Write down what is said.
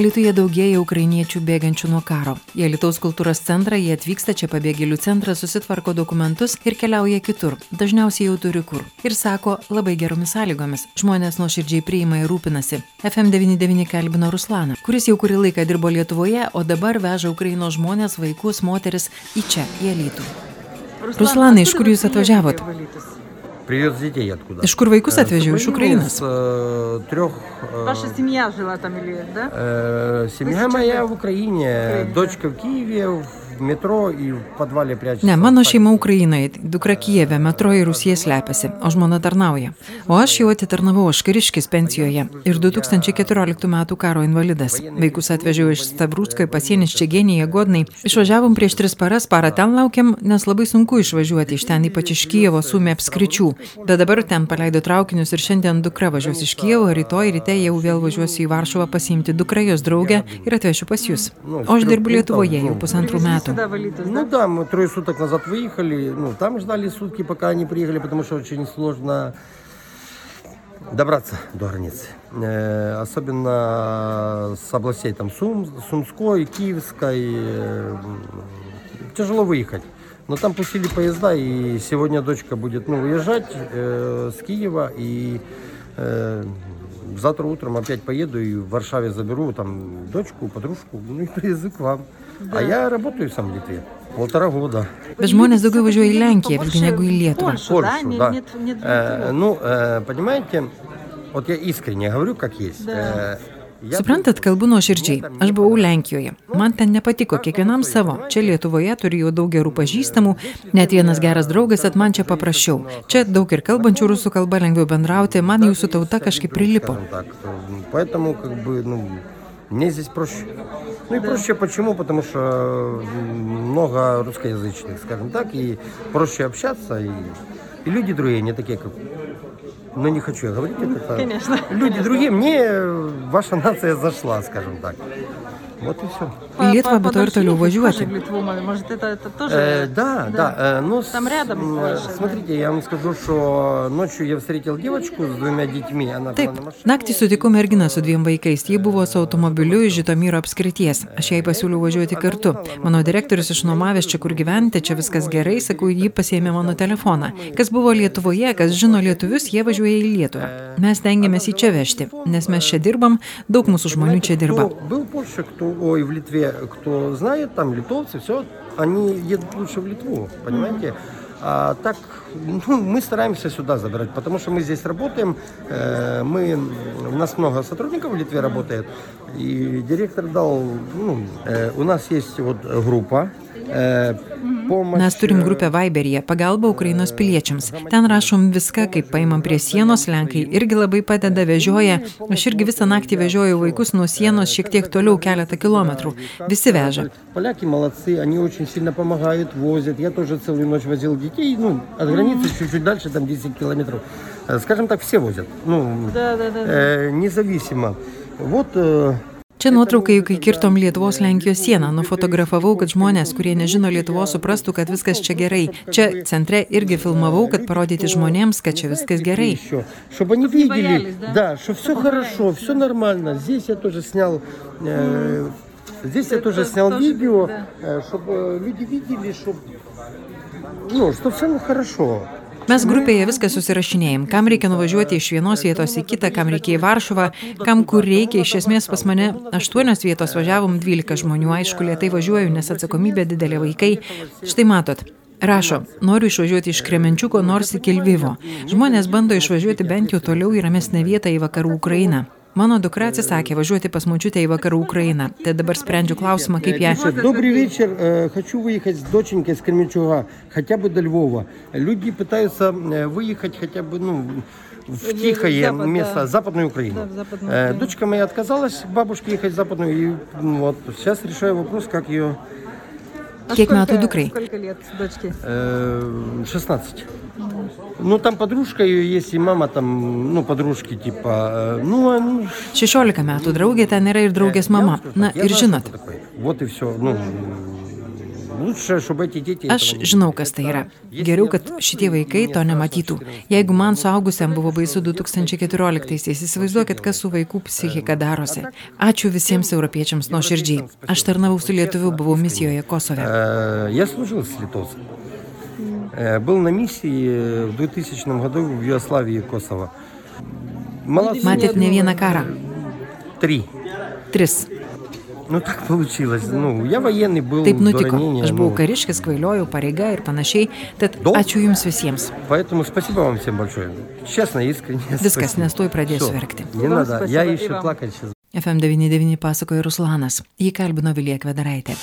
Alitoje daugėja ukrainiečių bėgančių nuo karo. Į Alitaus kultūros centrą jie atvyksta čia pabėgėlių centrą, susitvarko dokumentus ir keliauja kitur. Dažniausiai jau turi kur. Ir sako labai geromis sąlygomis. Žmonės nuoširdžiai priima ir rūpinasi. FM99 kalbino Ruslaną, kuris jau kurį laiką dirbo Lietuvoje, o dabar veža Ukrainos žmonės, vaikus, moteris į čia, į Alitų. Ruslanai, iš kur jūs atvažiavot? Привез детей откуда? Iš kur vaikus Э, с atvežiau? Iš Украины, Ukrainos. С э, трех... э, Ваша семья жила там или, да? э, семья Вы сейчас моя где? в Украине, Украине, дочка в Киеве, в metro ir podvalė priečiasi. Ne, mano šeima Ukrainoje, dukra Kijeve, metro ir Rusija slepiasi, o žmona tarnauja. O aš jau atitarnavau, aš kariškis pensijoje ir 2014 m. karo invalidas. Vaikus atvežiau iš Stabrūsko į pasienį Ščegenį, Jagodnai. Išvažiavom prieš tris paras, parą ten laukiam, nes labai sunku išvažiuoti iš ten, ypač iš Kijevo sumė apskričių. Bet dabar ten paleido traukinius ir šiandien dukra važiuos iš Kijevo, rytoj ryte jau vėl važiuosiu į Varšuvą pasiimti dukra jos draugę ir atvešiu pas jūs. O aš dirbu Lietuvoje jau pusantrų metų. Сюда в Алитус, Ну да? да, мы трое суток назад выехали, ну там ждали сутки, пока они приехали, потому что очень сложно добраться до границы. Э, особенно с областей там Сум, Сумской, Киевской. э, тяжело выехать. Но там пустили поезда, и сегодня дочка будет ну, уезжать э, с Киева, и э, завтра утром опять поеду и в Варшаве заберу там дочку, подружку, ну и привезу к вам. А я работаю сам в Литве полтора года. Bet žmonės daugiau važiuoja į Lenkiją visgi negu į Lietuvą. Польшу, да? Польшу, Не- да. Нет, нет Э, Литвы. ну, э, понимаете, вот я искренне говорю, как есть. Да. Э, я Suprantat, kalbu nuoširdžiai. Aš buvau Lenkijoje. Man ten nepatiko, kiekvienam savo. Čia Lietuvoje turiu jau daug gerų pažįstamų, net vienas geras draugas, bet man čia paprasčiau. Čia daug ir kalbančių rusų kalba lengviau bendrauti, man jūsų tauta kažkaip prilipo. Мне здесь проще. Ну и проще почему? Потому что много русскоязычных, скажем так, и проще общаться, и, и люди другие, не такие, как... Ну, не хочу я говорить это. Конечно. Люди другие, мне ваша нация зашла, скажем так. Вот и все. Į Lietuvą, bet to ir подольше toliau ехать važiuoti. тоже в Литву, может, это, это тоже... Э, да, да. э, ну, Там с- рядом м, Польша, да. Смотрите, я вам скажу, что ночью я встретил девочку с двумя детьми. Она Taip, была на машине. naktį sutikau merginą su dviem vaikais. Ji buvo su automobiliu iš Žitomyro apskrities. Aš jai pasiūliau važiuoti kartu. Mano direktorius išnuomavęs čia kur gyventi, čia viskas gerai, sakau, ji pasiėmė mano telefoną. Kas buvo Lietuvoje, kas žino lietuvius, jie važiuoja į Lietuvą. Mes tengiamės į čia vežti, nes mes čia dirbam, daug mūsų žmonių čia dirba. Кто был в Польше, кто, ой, в Литве, кто знает, там литовцы, все, они едут лучше в Литву, понимаете? А так, ну, мы стараемся сюда забирать, потому что мы здесь работаем, э, мы, у нас много сотрудников в Литве работает, и директор дал, ну, э, у нас есть вот группа, э. Mes turim э, grupę Viberyje pagalba Ukrainos piliečiams. Ten rašom viską, kaip paimam prie sienos, Lenkai irgi labai padeda, vežioja. Aš irgi visą naktį vežioju vaikus nuo sienos šiek tiek toliau keletą kilometrų. Visi veža. Поляки молодцы, они очень сильно помогают, возят. Я тоже целую ночь возил детей, ну, от границы чуть-чуть дальше, там 10 километров. Э, Скажем так, все возят, ну, Да, да, да. э, независимо. Вот э, Čia nuotraukai, kai kirtom Lietuvos Lenkijos sieną, nufotografavau, kad žmonės, kurie nežino Lietuvos, suprastų, kad viskas čia gerai. Čia centre irgi filmavau, kad parodyti žmonėms, kad čia viskas gerai. еще, чтобы они не видели, боялись, да? что все хорошо, все нормально. Здесь я тоже снял, э, здесь я Это тоже снял тоже, видео, да. чтобы люди видели, что, ну, что все хорошо. Mes grupėje viską susirašinėjom, kam reikia nuvažiuoti iš vienos vietos į kitą, kam reikia į Varšuvą, kam kur reikia. Iš esmės pas mane aštuonios vietos važiavom 12 žmonių, aišku, lietai važiuoju, nes atsakomybė didelė vaikai. Štai matot. Rašo, noriu išvažiuoti iš Kremenčiuko nors iki Lvivo. Žmonės bando išvažiuoti bent jau toliau į ramesnę vietą į vakarų Ukrainą. Mano dukra atsisakė važiuoti pas močiutę į vakarų Ukrainą. Tai dabar sprendžiu klausimą, kaip ją Добрый вечер, э, хочу выехать с доченькой с Кременчуга, хотя бы до Львова. Люди пытаются э, выехать хотя бы, ну, в тихое запад, место, да. Западную Украину. Да, в Западную Э, Украину. Дочка моя отказалась бабушке ехать в Западную, и вот сейчас решаю вопрос, как ее Kiek сколько- metų dukrai? Сколько лет дочке? э, 16. Ну, там подружка ее есть, и мама там, ну, подружки типа, э, ну, а, ну, 16 metų draugė ten yra ir draugės mama. Na Я ir знаю, žinot, что такое. Вот и все. Ну, Aš этого не žinau, kas tai yra. Geriau, kad šitie vaikai to nematytų. Jeigu man suaugusiam buvo baisu 2014-aisiais, įsivaizduokit, kas su vaikų psichika darosi. Ačiū visiems europiečiams nuo širdžiai. Aš tarnavau su lietuviu, buvau misijoje Kosove. Э, Я служил с литовцем. Э, Был на миссии в 2000 году в Югославии и Косово. Молодцы. Matėt ne vieną karą. Три. Tris. Ну так получилось. Ну, я военный был Taip до nutiko. ранения, Aš buvau ну, kariškis, kvailiojau, pareiga ir panašiai. Tad Daug? ačiū Jums visiems. Поэтому спасибо вам всем большое. Честно, искренне. Viskas, спасибо. nes tuoj pradėsiu Всё. verkti. Не Вам надо. спасибо, Я и еще вам. плакать сейчас. FM99 pasakoja Ruslanas. Jį kalbino Vilija Kvedaraitė.